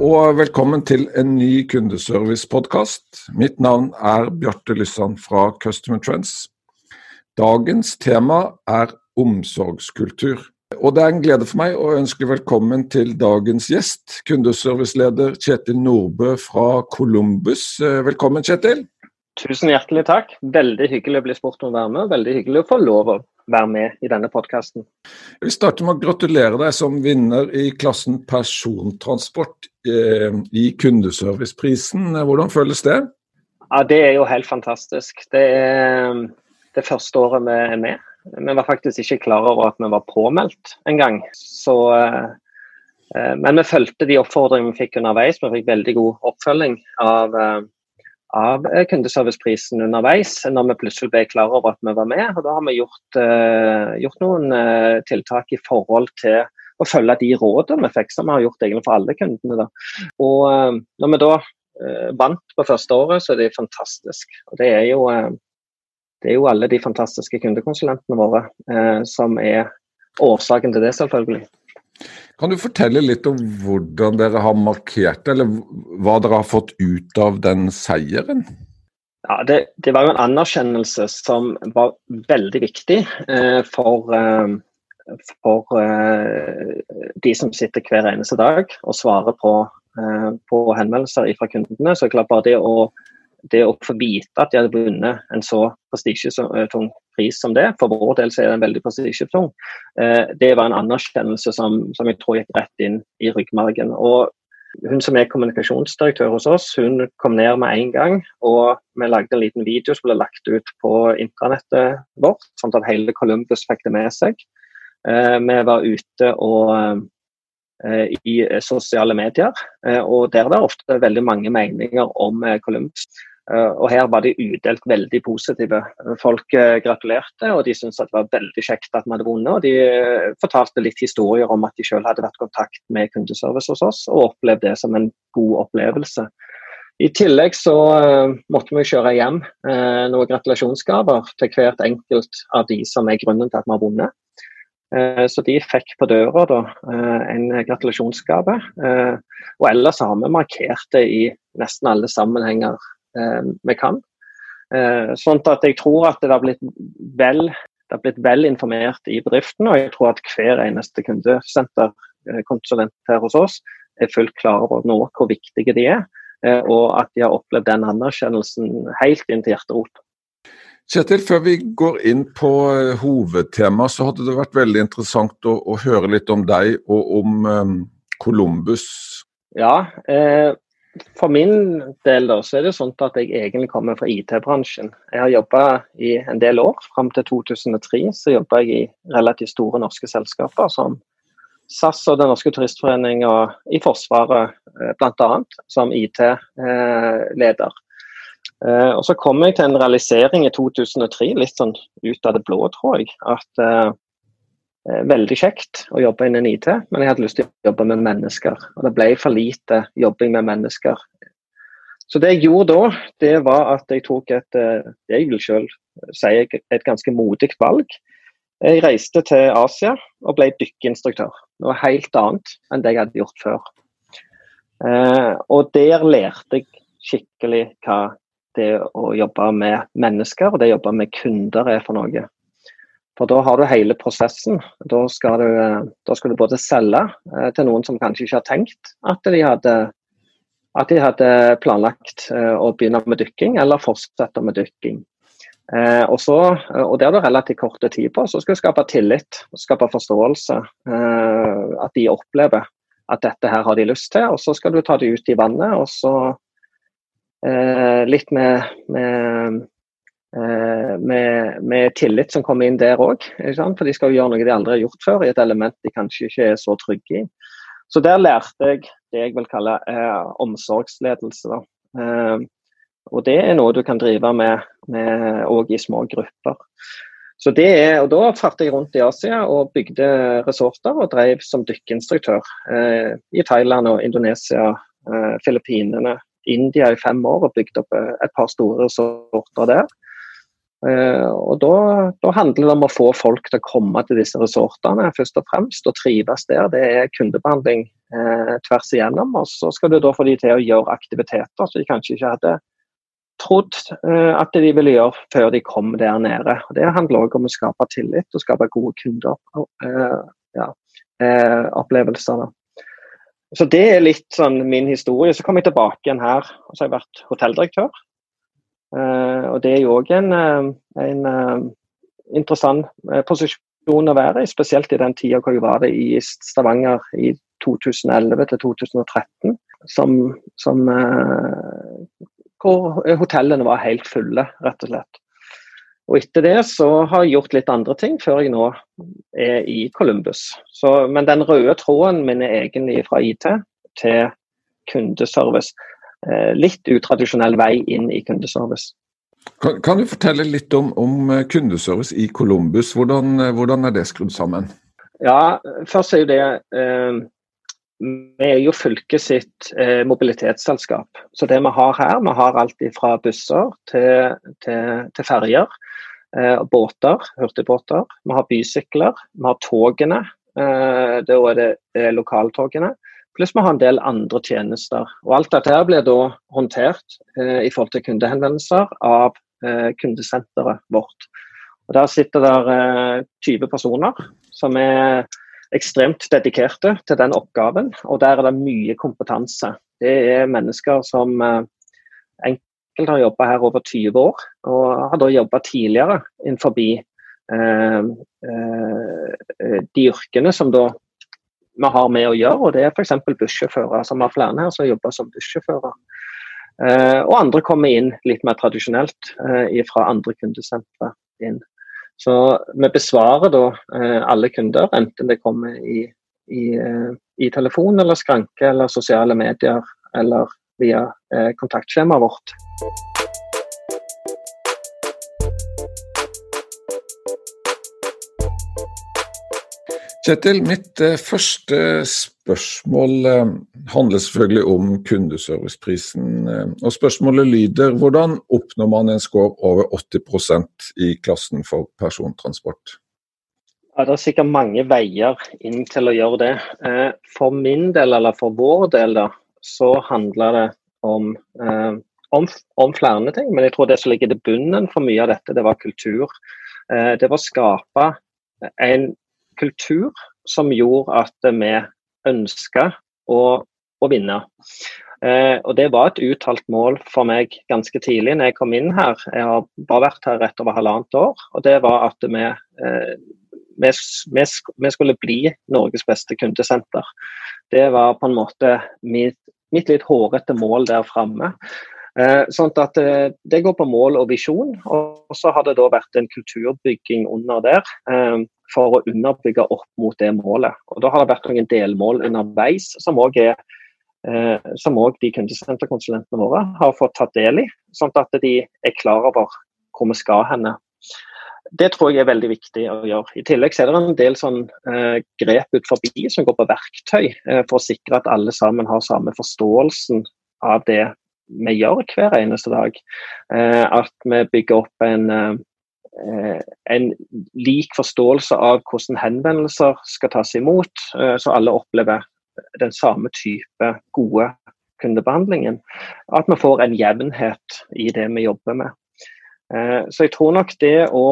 og velkommen til en ny kundeservice-podkast. Mitt navn er Bjarte Lysand fra Customer Trends. Dagens tema er omsorgskultur. Og det er en glede for meg å ønske velkommen til dagens gjest, kundeserviceleder Kjetil Nordbø fra Columbus. Velkommen, Kjetil. Tusen hjertelig takk. Veldig hyggelig å bli spurt om å være med. Veldig hyggelig å få lov å være med i denne podkasten. Vi starter med å gratulere deg som vinner i klassen persontransport eh, i Kundeserviceprisen. Hvordan føles det? Ja, Det er jo helt fantastisk. Det er det første året vi er med. Vi var faktisk ikke klar over at vi var påmeldt engang. Eh, eh, men vi fulgte de oppfordringene vi fikk underveis. Vi fikk veldig god oppfølging av eh, av eh, kundeserviceprisen underveis, når vi plutselig ble klar over at vi var med. og Da har vi gjort, uh, gjort noen uh, tiltak i forhold til å følge de rådene vi fikk, som vi har gjort egentlig for alle kundene. Da. Og uh, Når vi da vant på første året, så er det fantastisk. Og Det er jo, det er jo alle de fantastiske kundekonsulentene våre som er årsaken til det, selvfølgelig. Kan du fortelle litt om hvordan dere har markert det, eller hva dere har fått ut av den seieren? Ja, det, det var jo en anerkjennelse som var veldig viktig eh, for, eh, for eh, de som sitter hver eneste dag og svarer på, eh, på henvendelser fra kundene. Så klart bare det å det å få vite at de hadde vunnet en så prestisjetung pris som det, for vår del så er den veldig prestisjetung, eh, det var en anerkjennelse som, som, jeg tror gikk rett inn i ryggmargen. Og hun som er kommunikasjonsdirektør hos oss, hun kom ned med en gang. Og vi lagde en liten video som ble lagt ut på intranettet vårt, sånn at hele Columbus fikk det med seg. Eh, vi var ute og eh, i sosiale medier, og der er ofte veldig mange meninger om Columbus. Eh, og her var de udelt veldig positive. Folk eh, gratulerte, og de syntes det var veldig kjekt at vi hadde vunnet. Og de eh, fortalte litt historier om at de selv hadde vært i kontakt med kundeservice hos oss, og opplevde det som en god opplevelse. I tillegg så måtte vi kjøre hjem noen gratulasjonsgaver til hvert enkelt av de som er grunnen til at vi har vunnet. Så de fikk på døra da, en gratulasjonsgave. Og ellers har vi markert det i nesten alle sammenhenger vi kan. Eh, sånn at jeg tror at det har blitt vel, det har blitt vel informert i bedriften, og jeg tror at hver eneste kundesenterkonsulent eh, her hos oss er fullt klar over nå hvor viktige de er, og at de har opplevd den anerkjennelsen helt inn til hjerterot. Kjetil, før vi går inn på hovedtema, så hadde det vært veldig interessant å, å høre litt om deg og om um, Columbus. Ja, eh, for min del da, så er det sånn at jeg egentlig kommer fra IT-bransjen. Jeg har jobba i en del år. Fram til 2003 så jobba jeg i relativt store norske selskaper som SAS og Den norske turistforening og i Forsvaret eh, bl.a. som IT-leder. Eh, og Så kom jeg til en realisering i 2003, litt sånn ut av det blå, tror jeg. At eh, Eh, veldig kjekt å jobbe innen IT, men jeg hadde lyst til å jobbe med mennesker. Og det ble for lite jobbing med mennesker. Så det jeg gjorde da, det var at jeg tok et eh, det jeg vil selv si et ganske modig valg. Jeg reiste til Asia og ble dykkeinstruktør. Noe helt annet enn det jeg hadde gjort før. Eh, og der lærte jeg skikkelig hva det å jobbe med mennesker og det å jobbe med kunder er for noe. For da har du hele prosessen. Da skal du, da skal du både selge eh, til noen som kanskje ikke har tenkt at de hadde, at de hadde planlagt eh, å begynne med dykking, eller fortsette med dykking. Eh, og, så, og Det har du relativt kort tid på. Så skal du skape tillit og skape forståelse. Eh, at de opplever at dette her har de lyst til. Og så skal du ta det ut i vannet. og så eh, litt med, med Eh, med, med, tillit som kommer inn der òg. For de skal jo gjøre noe de aldri har gjort før, i et element de kanskje ikke er så trygge i. Så der lærte jeg det jeg vil kalle eh, omsorgsledelse. Eh, og det er noe du kan drive med òg i små grupper. Så det er, og Da fartet jeg rundt i Asia og bygde resorter og drev som dykkeinstruktør eh, i Thailand og Indonesia, eh, Filippinene, India i fem år og bygde opp eh, et par store resorter der. Eh, og da, da, handler det om å få folk til å komme til disse resortene først og fremst, og trives der. Det er kundebehandling eh, tvers igjennom. Og så skal du da få de til å gjøre aktiviteter som de kanskje ikke hadde trodd eh, at de ville gjøre før de kom der nede. Og det handler òg om å skape tillit og skape gode kundeopplevelser. Ja, eh, så det er litt sånn min historie. Så kom jeg tilbake igjen her, og så har jeg vært hotelldirektør. Eh, og Det er jo òg en, eh, en, eh, interessant posisjon å være i, spesielt i den tida hvor jeg var det i Stavanger i 2011 til 2013. Som, som, hvor hotellene var helt fulle, rett og slett. Og Etter det så har jeg gjort litt andre ting før jeg nå er i Columbus. Så, men den røde tråden min er egentlig fra IT til kundeservice. Eh, litt utradisjonell vei inn i kundeservice. Kan, kan du fortelle litt om, om, eh, kundeservice i Columbus? Hvordan, eh, hvordan, er det skrudd sammen? Ja, først er jo det eh, Vi er jo fylket sitt eh, mobilitetsselskap. Så det vi har her, vi har alt fra busser til, til, til ferjer. Eh, båter, hurtigbåter. Vi har bysykler. Vi har togene. da er det lokaltogene. Pluss vi har en del andre tjenester. Og Alt dette her blir da håndtert eh, i forhold til kundehenvendelser av eh, kundesenteret vårt. Og Der sitter der eh, 20 personer som er ekstremt dedikerte til den oppgaven. Og der er det mye kompetanse. Det er mennesker som eh, enkelt har jobba her over 20 år, og har da jobba tidligere innenfor eh, eh, de yrkene som da vi har med å gjøre. og Det er f.eks. bussjåfører, som har flere her som jobber som bussjåfører. Eh, og andre kommer inn litt mer tradisjonelt eh, fra andre kundesentre inn. Så vi besvarer da eh, alle kunder, enten det kommer i, i, i, telefon eller skranke eller sosiale medier eller via kontaktskjemaet vårt. Kjetil, mitt eh, første spørsmål eh, handler selvfølgelig om kundeserviceprisen. Eh, og Spørsmålet lyder hvordan oppnår man en score over 80 i klassen for persontransport? Ja, det er sikkert mange veier inn til å gjøre det. For min del, eller for vår del, da, så handler det om, om, om flere ting. Men jeg tror det som ligger til bunnen for mye av dette, det var kultur. Det var å skape en kultur som gjorde at vi ønska å, å, vinne. Eh, og Det var et uttalt mål for meg ganske tidlig når jeg kom inn her. Jeg har bare vært her rett over halvannet år. og Det var at vi, eh, vi, vi, skulle bli Norges beste kundesenter. Det var på en måte mitt, mitt litt hårete mål der framme. Eh, sånn at eh, Det går på mål og visjon. Og så har det da vært en kulturbygging under der. For å underbygge opp mot det målet. Og Da har det vært noen delmål underveis som òg eh, de kundesenterkonsulentene våre har fått tatt del i, sånn at de er klar over hvor vi skal henne. Det tror jeg er veldig viktig å gjøre. I tillegg er det en del sånn, eh, grep ut forbi som går på verktøy, eh, for å sikre at alle sammen har samme forståelsen av det vi gjør hver eneste dag. Eh, at vi bygger opp en Eh, en lik forståelse av hvordan henvendelser skal tas imot, eh, så alle opplever den samme type gode kundebehandlingen. At vi får en jevnhet i det vi jobber med. Eh, så jeg tror nok det å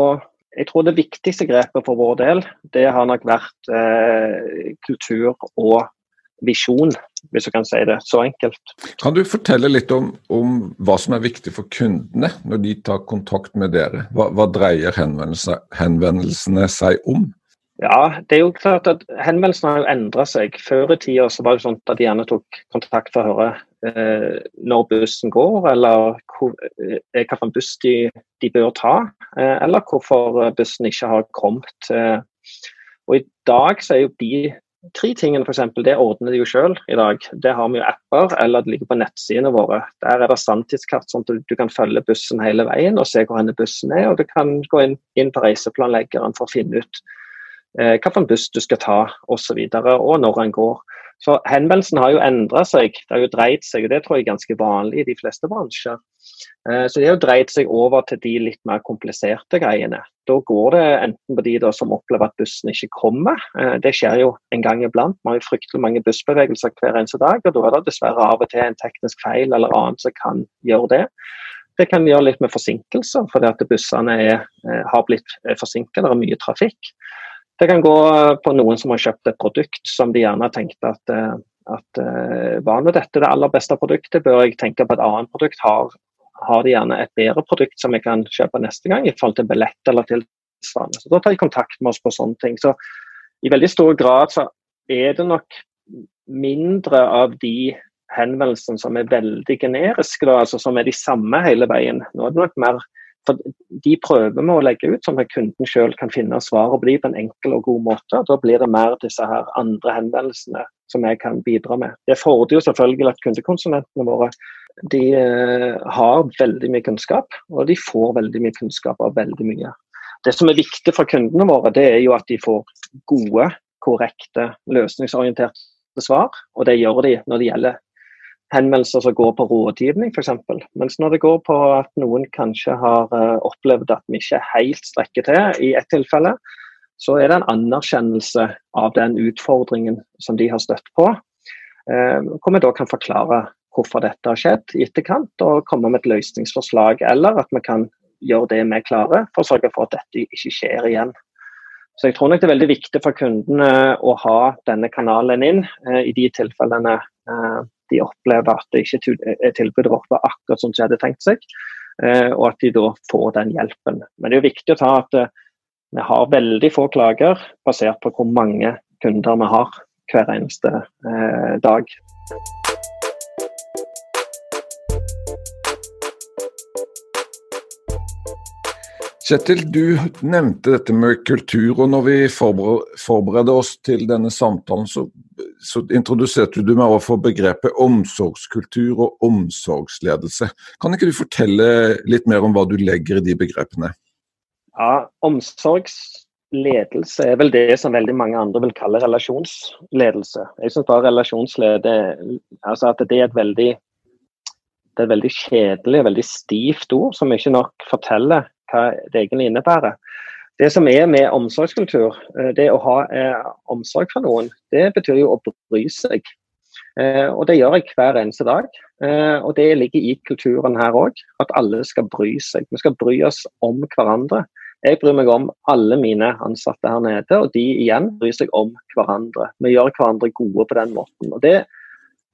jeg tror det viktigste grepet for vår del, det har nok vært eh, kultur og visjon, hvis du kan si det så enkelt. Kan du fortelle litt om, om hva som er viktig for kundene når de tar kontakt med dere? Hva, hva dreier henvendelsene, henvendelsene, seg om? Ja, det er jo klart at Henvendelsene har jo endra seg. Før i tida så var det sånn at de gjerne tok kontakt for å høre eh, når bussen går, eller hvor, eh, hvilken buss de, de, bør ta, eh, eller hvorfor bussen ikke har kommet. Eh. Og I dag så er jo de tre tingene f.eks. det ordner de jo selv i dag. Det har vi jo apper, eller det ligger på nettsidene våre. Der er det sanntidskart, sånn at du, kan følge bussen hele veien og se hvor bussen er. Og du kan gå inn, inn på reiseplanleggeren for å finne ut eh, hvilken buss du skal ta osv. Og, så videre, og når den går. Så henvendelsen har jo endra seg, det har jo dreid seg, og det tror jeg er ganske vanlig i de fleste bransjer. Eh, så det har jo dreid seg over til de litt mer kompliserte greiene. Da går det enten på de som opplever at bussen ikke kommer, eh, det skjer jo en gang iblant. Vi har jo fryktelig mange bussbevegelser hver eneste dag, og da er det dessverre av og til en teknisk feil eller annet som kan gjøre det. Det kan gjøre litt med forsinkelser, fordi at bussene er, eh, har blitt forsinket, det er mye trafikk. Det kan gå på noen som har kjøpt et produkt som de gjerne tenkte at, eh, at eh, var nå dette det aller beste produktet, bør jeg tenke på et annet produkt. Har, har de gjerne et bedre produkt som jeg kan kjøpe neste gang i forhold til billett eller tilsvarende. Så Da tar de kontakt med oss på sånne ting. Så I veldig stor grad så er det nok mindre av de henvendelsene som er veldig generiske, da, altså som er de samme hele veien. Nå er det nok mer for De prøver vi å legge ut, sånn at kunden selv kan finne svaret på de på en enkel og god måte. Da blir det mer disse her andre henvendelsene som jeg kan bidra med. Det fordrer jo selvfølgelig at kundekonsulentene våre de eh, har veldig mye kunnskap, og de får veldig mye kunnskap av veldig mye. Det som er viktig for kundene våre, det er jo at de får gode, korrekte, løsningsorienterte svar. Og det gjør de når det gjelder henvendelser som går på rådgivning f.eks. Mens når det går på at noen kanskje har uh, opplevd at vi ikke helt strekker til i ett tilfelle, så er det en anerkjennelse av den utfordringen som de har støtt på. Uh, hvor vi da kan forklare hvorfor dette har skjedd i etterkant, og komme med et løsningsforslag. Eller at vi kan gjøre det vi klarer for å sørge for at dette ikke skjer igjen. Så jeg tror nok det er veldig viktig for kundene å ha denne kanalen inn uh, i de tilfellene de opplever at det ikke er tilbudet vårt var akkurat som de hadde tenkt seg, eh, og at de da får den hjelpen. Men det er jo viktig å ta at eh, vi har veldig få klager basert på hvor mange kunder vi har hver eneste eh, dag. Kjetil, du nevnte dette med kultur, og når vi forberedte oss til denne samtalen, så, så introduserte du meg overfor begrepet omsorgskultur og omsorgsledelse. Kan ikke du fortelle litt mer om hva du legger i de begrepene? Ja, Omsorgsledelse er vel det som veldig mange andre vil kalle relasjonsledelse. Jeg syns bare relasjonslede altså at det er et veldig det er et veldig kjedelig og veldig stivt ord som ikke nok forteller hva egentlig innebærer. Det som er med omsorgskultur, eh, det å ha eh, omsorg for noen, det betyr jo å bry seg. Eh, og det gjør jeg hver eneste dag. Eh, og det ligger i kulturen her òg, at alle skal bry seg. Vi skal bry oss om hverandre. Jeg bryr meg om alle mine ansatte her nede, og de igjen bryr seg om hverandre. Vi gjør hverandre gode på den måten. Og det,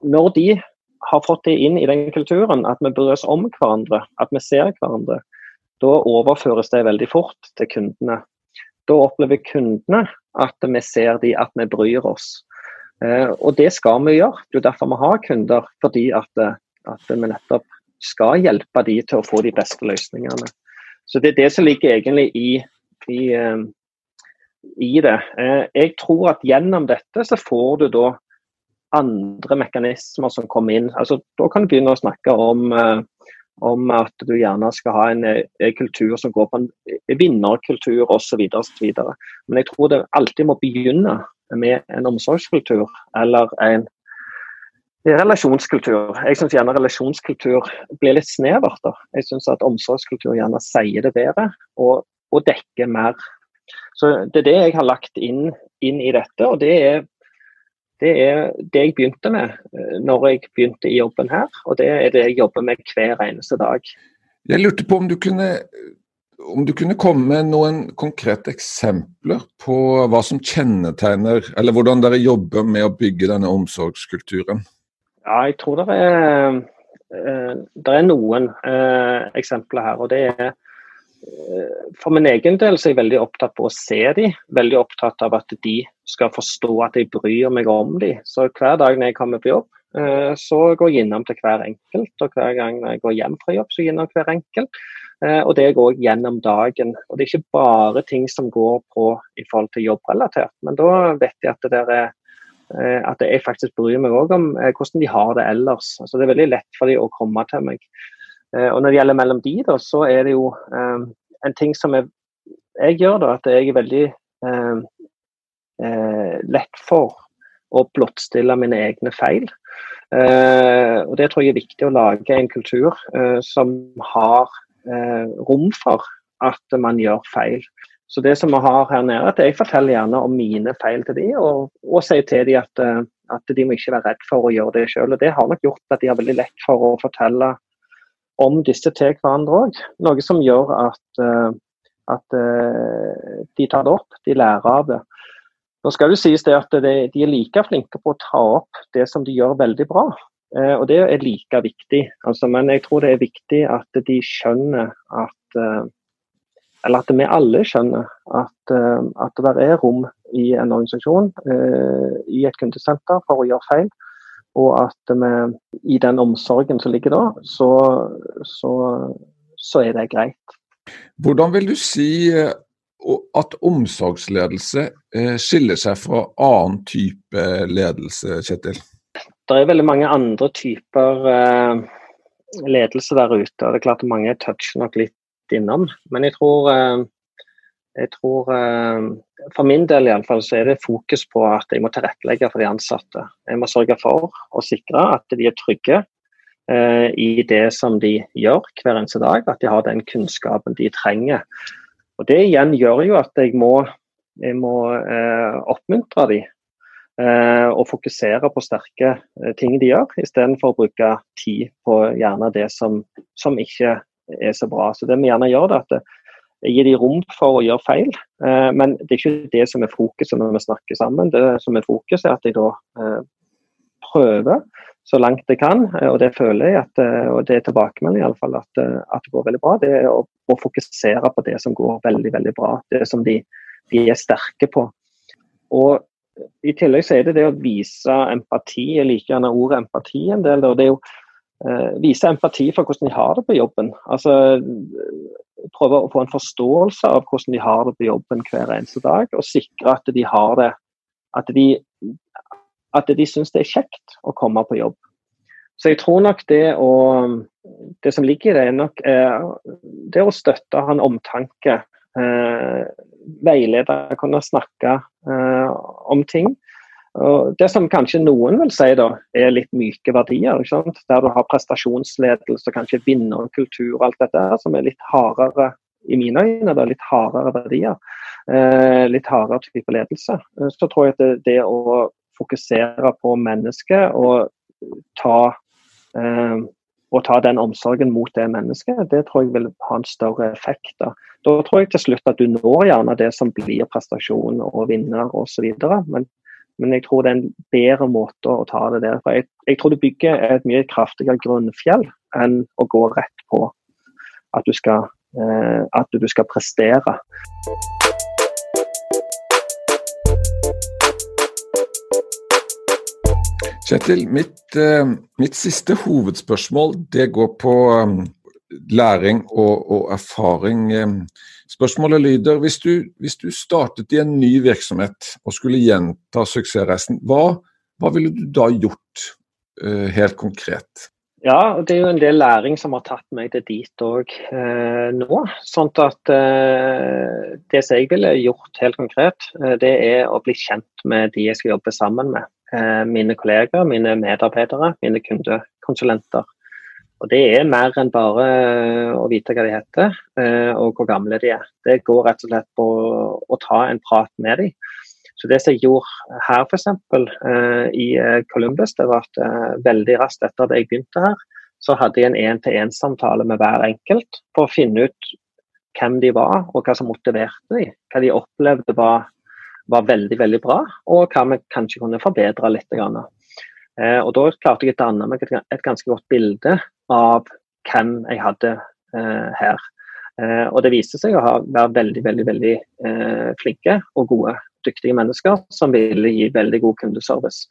når de har fått det inn i den kulturen, at vi bryr oss om hverandre, at vi ser hverandre, da overføres det veldig fort til kundene. Da opplever kundene at vi ser de, at vi bryr oss. Eh, og det skal vi gjøre. Det er derfor vi har kunder, fordi at, at vi nettopp skal hjelpe de til å få de beste løsningene. Så det er det som ligger egentlig i, i, eh, i det. Eh, jeg tror at gjennom dette så får du da andre mekanismer som kommer inn. Altså, da kan du begynne å snakke om om at du gjerne skal ha en, en eh, kultur som går på en vinnerkultur osv. Men jeg tror det alltid må begynne med en omsorgskultur eller en relasjonskultur. Jeg syns gjerne relasjonskultur blir litt snevert. da. Jeg syns at omsorgskultur gjerne sier det bedre og, og, dekker mer. Så Det er det jeg har lagt inn, inn i dette. og det er det er det jeg begynte med eh, når jeg begynte i jobben her, og det er det jeg jobber med hver eneste dag. Jeg lurte på om du kunne, om du kunne komme med noen konkrete eksempler på hva som kjennetegner, eller hvordan dere jobber med å bygge denne omsorgskulturen? Ja, jeg tror det er, eh, det er noen eh, eksempler her. og det er for min egen del så er jeg veldig opptatt på å se dem. Veldig opptatt av at de skal forstå at jeg bryr meg om dem. Så hver dag når jeg kommer på jobb, eh, så går jeg innom til hver enkelt. Og hver gang jeg går hjem fra jobb, så går jeg innom hver enkelt. Eh, og det går gjennom dagen. Og det er ikke bare ting som går på i forhold til jobbrelatert, men da vet jeg at det der er at jeg faktisk bryr meg òg om hvordan de har det ellers. Altså, det er veldig lett for dem å komme til meg. Og Når det gjelder mellom de, da, så er det jo en ting som jeg, jeg gjør, da, at jeg er veldig lett for å blottstille mine egne feil. og Det tror jeg er viktig å lage en kultur som har rom for at man gjør feil. Så det som vi har her nede, at Jeg forteller gjerne om mine feil til de, og, og sier til de at, eh, at, de må ikke være redd for å gjøre det selv. Det har nok gjort at de har veldig lett for å fortelle om disse til hverandre òg. Noe som gjør at, eh, at, eh, de tar det opp, de lærer av det. Nå skal det sies det at de er like flinke på å ta opp det som de gjør veldig bra. Og Det er like viktig. Altså, men jeg tror det er viktig at de skjønner at eller at vi alle skjønner at, eh, at det er rom i en organisasjon, eh, i et kundesenter, for å gjøre feil. Og at vi, i den omsorgen som ligger da, så, så, så er det greit. Hvordan vil du si eh, at omsorgsledelse skiller seg fra annen type ledelse, Kjetil? Det er veldig mange andre typer ledelse der ute. og det er klart Mange toucher nok litt innom. Men jeg tror, eh, jeg tror eh, For min del i alle fall, så er det fokus på at jeg må tilrettelegge for de ansatte. Jeg må sørge for å sikre at de er trygge eh, i det som de gjør hver eneste dag. At de har den kunnskapen de trenger. Og Det igjen gjør jo at jeg må, jeg må oppmuntre dem og fokusere på sterke ting de gjør, istedenfor å bruke tid på gjerne det som, som ikke er så bra. Så det vi gjerne gjør, det at jeg gir de rom for å gjøre feil. Eh, men det er ikke det som er fokuset når vi snakker sammen. Det som er fokuset, er at jeg da eh, prøver så langt jeg kan, eh, og det føler jeg at, og det er tilbakemelding i alle fall, at, at, det går veldig bra. Det er å, å, fokusere på det som går veldig veldig bra. Det som de, de er sterke på. Og i tillegg så er det det å vise empati. Jeg liker gjerne ordet empati en del. og det er jo vise empati for hvordan de har det på jobben. Altså Prøve å få en forståelse av hvordan de har det på jobben hver eneste dag, og sikre at de har det At de, at de syns det er kjekt å komme på jobb. Så jeg tror nok det å Det som ligger i det, er nok eh, det å støtte, ha en omtanke. Eh, veilede, kunne snakke eh, om ting. Og det som kanskje noen vil si da, er litt myke verdier. Der du har prestasjonsledelse, kanskje vinnerkultur og alt dette, som er litt hardere i mine øyne. Det er litt hardere verdier. Eh, litt hardere type ledelse. Eh, så tror jeg at det, det å fokusere på mennesket og ta, eh, og ta den omsorgen mot det mennesket, det tror jeg vil ha en større effekt. Da. da tror jeg til slutt at du når gjerne det som blir prestasjon og vinner osv. Men men jeg tror det er en bedre måte å ta det der. For jeg, jeg tror du bygger et mye kraftigere grunnfjell enn å gå rett på at du skal, eh, at du skal prestere. Kjetil, mitt, eh, mitt, siste hovedspørsmål det går på eh, læring og, og erfaring. Spørsmålet lyder, hvis du, hvis du, startet i en ny virksomhet og skulle gjenta suksessreisen, hva, hva ville du da gjort uh, helt konkret? Ja, det er jo en del læring som har tatt meg til dit òg eh, nå. Sånn at eh, det som jeg ville gjort helt konkret, eh, det er å bli kjent med de jeg skal jobbe sammen med. Eh, mine kolleger, mine medarbeidere, mine kundekonsulenter. Og Det er mer enn bare eh, å vite hva de heter eh, og hvor gamle de er. Det går rett og slett på å ta en prat med dem. Så Det som jeg gjorde her f.eks. Eh, i Columbus, det var at veldig raskt etter at jeg begynte her, så hadde jeg en én-til-én-samtale med hver enkelt for å finne ut hvem de var og hva som motiverte dem. Hva de opplevde var, var veldig veldig bra, og hva vi kanskje kunne forbedre litt. Og Da klarte jeg å danne meg et ganske godt bilde av hvem jeg hadde eh, her. Eh, og det viste seg å være veldig veldig, veldig eh, flinke og gode, dyktige mennesker som ville gi veldig god kundeservice.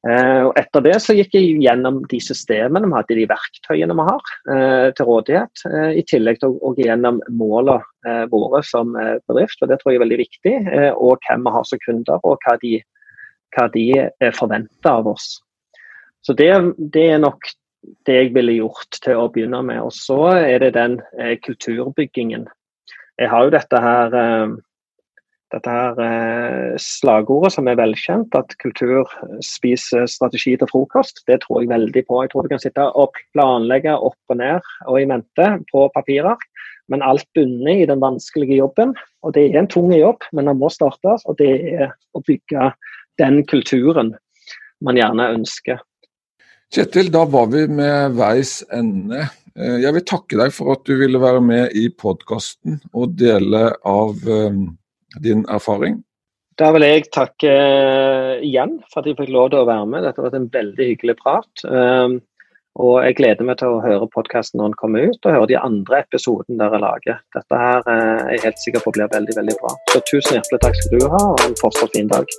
Uh, og Etter det så gikk jeg gjennom de systemene vi hadde, de verktøyene vi har uh, til rådighet. Uh, I tillegg til å gå gjennom målene våre som bedrift, og det tror jeg er veldig viktig. og hvem vi har som kunder, og hva de hva de er forventa av oss. Så det, det, er nok det jeg ville gjort til å begynne med. Og så er det den eh, kulturbyggingen. Jeg har jo dette her, eh, dette her eh, slagordet som er velkjent, at kultur spiser strategi til frokost. Det tror jeg veldig på. Jeg tror du kan sitte og planlegge opp og ned og i mente på papirer, men alt bundet i den vanskelige jobben. Og det er en tung jobb, men den må startes, og det er å bygge den kulturen man gjerne ønsker. Kjetil, da var vi med veis ende. Eh, jeg vil takke deg for at du ville være med i podkasten og dele av um, din erfaring. Da vil jeg takke uh, igjen for at jeg fikk lov til å være med. Dette har vært en veldig hyggelig prat. Og jeg gleder meg til å høre podkasten når den kommer ut, og høre de andre episodene dere lager. Dette her er jeg helt sikker på blir veldig, veldig bra. Så tusen hjertelig takk skal du ha, og en fortsatt fin dag.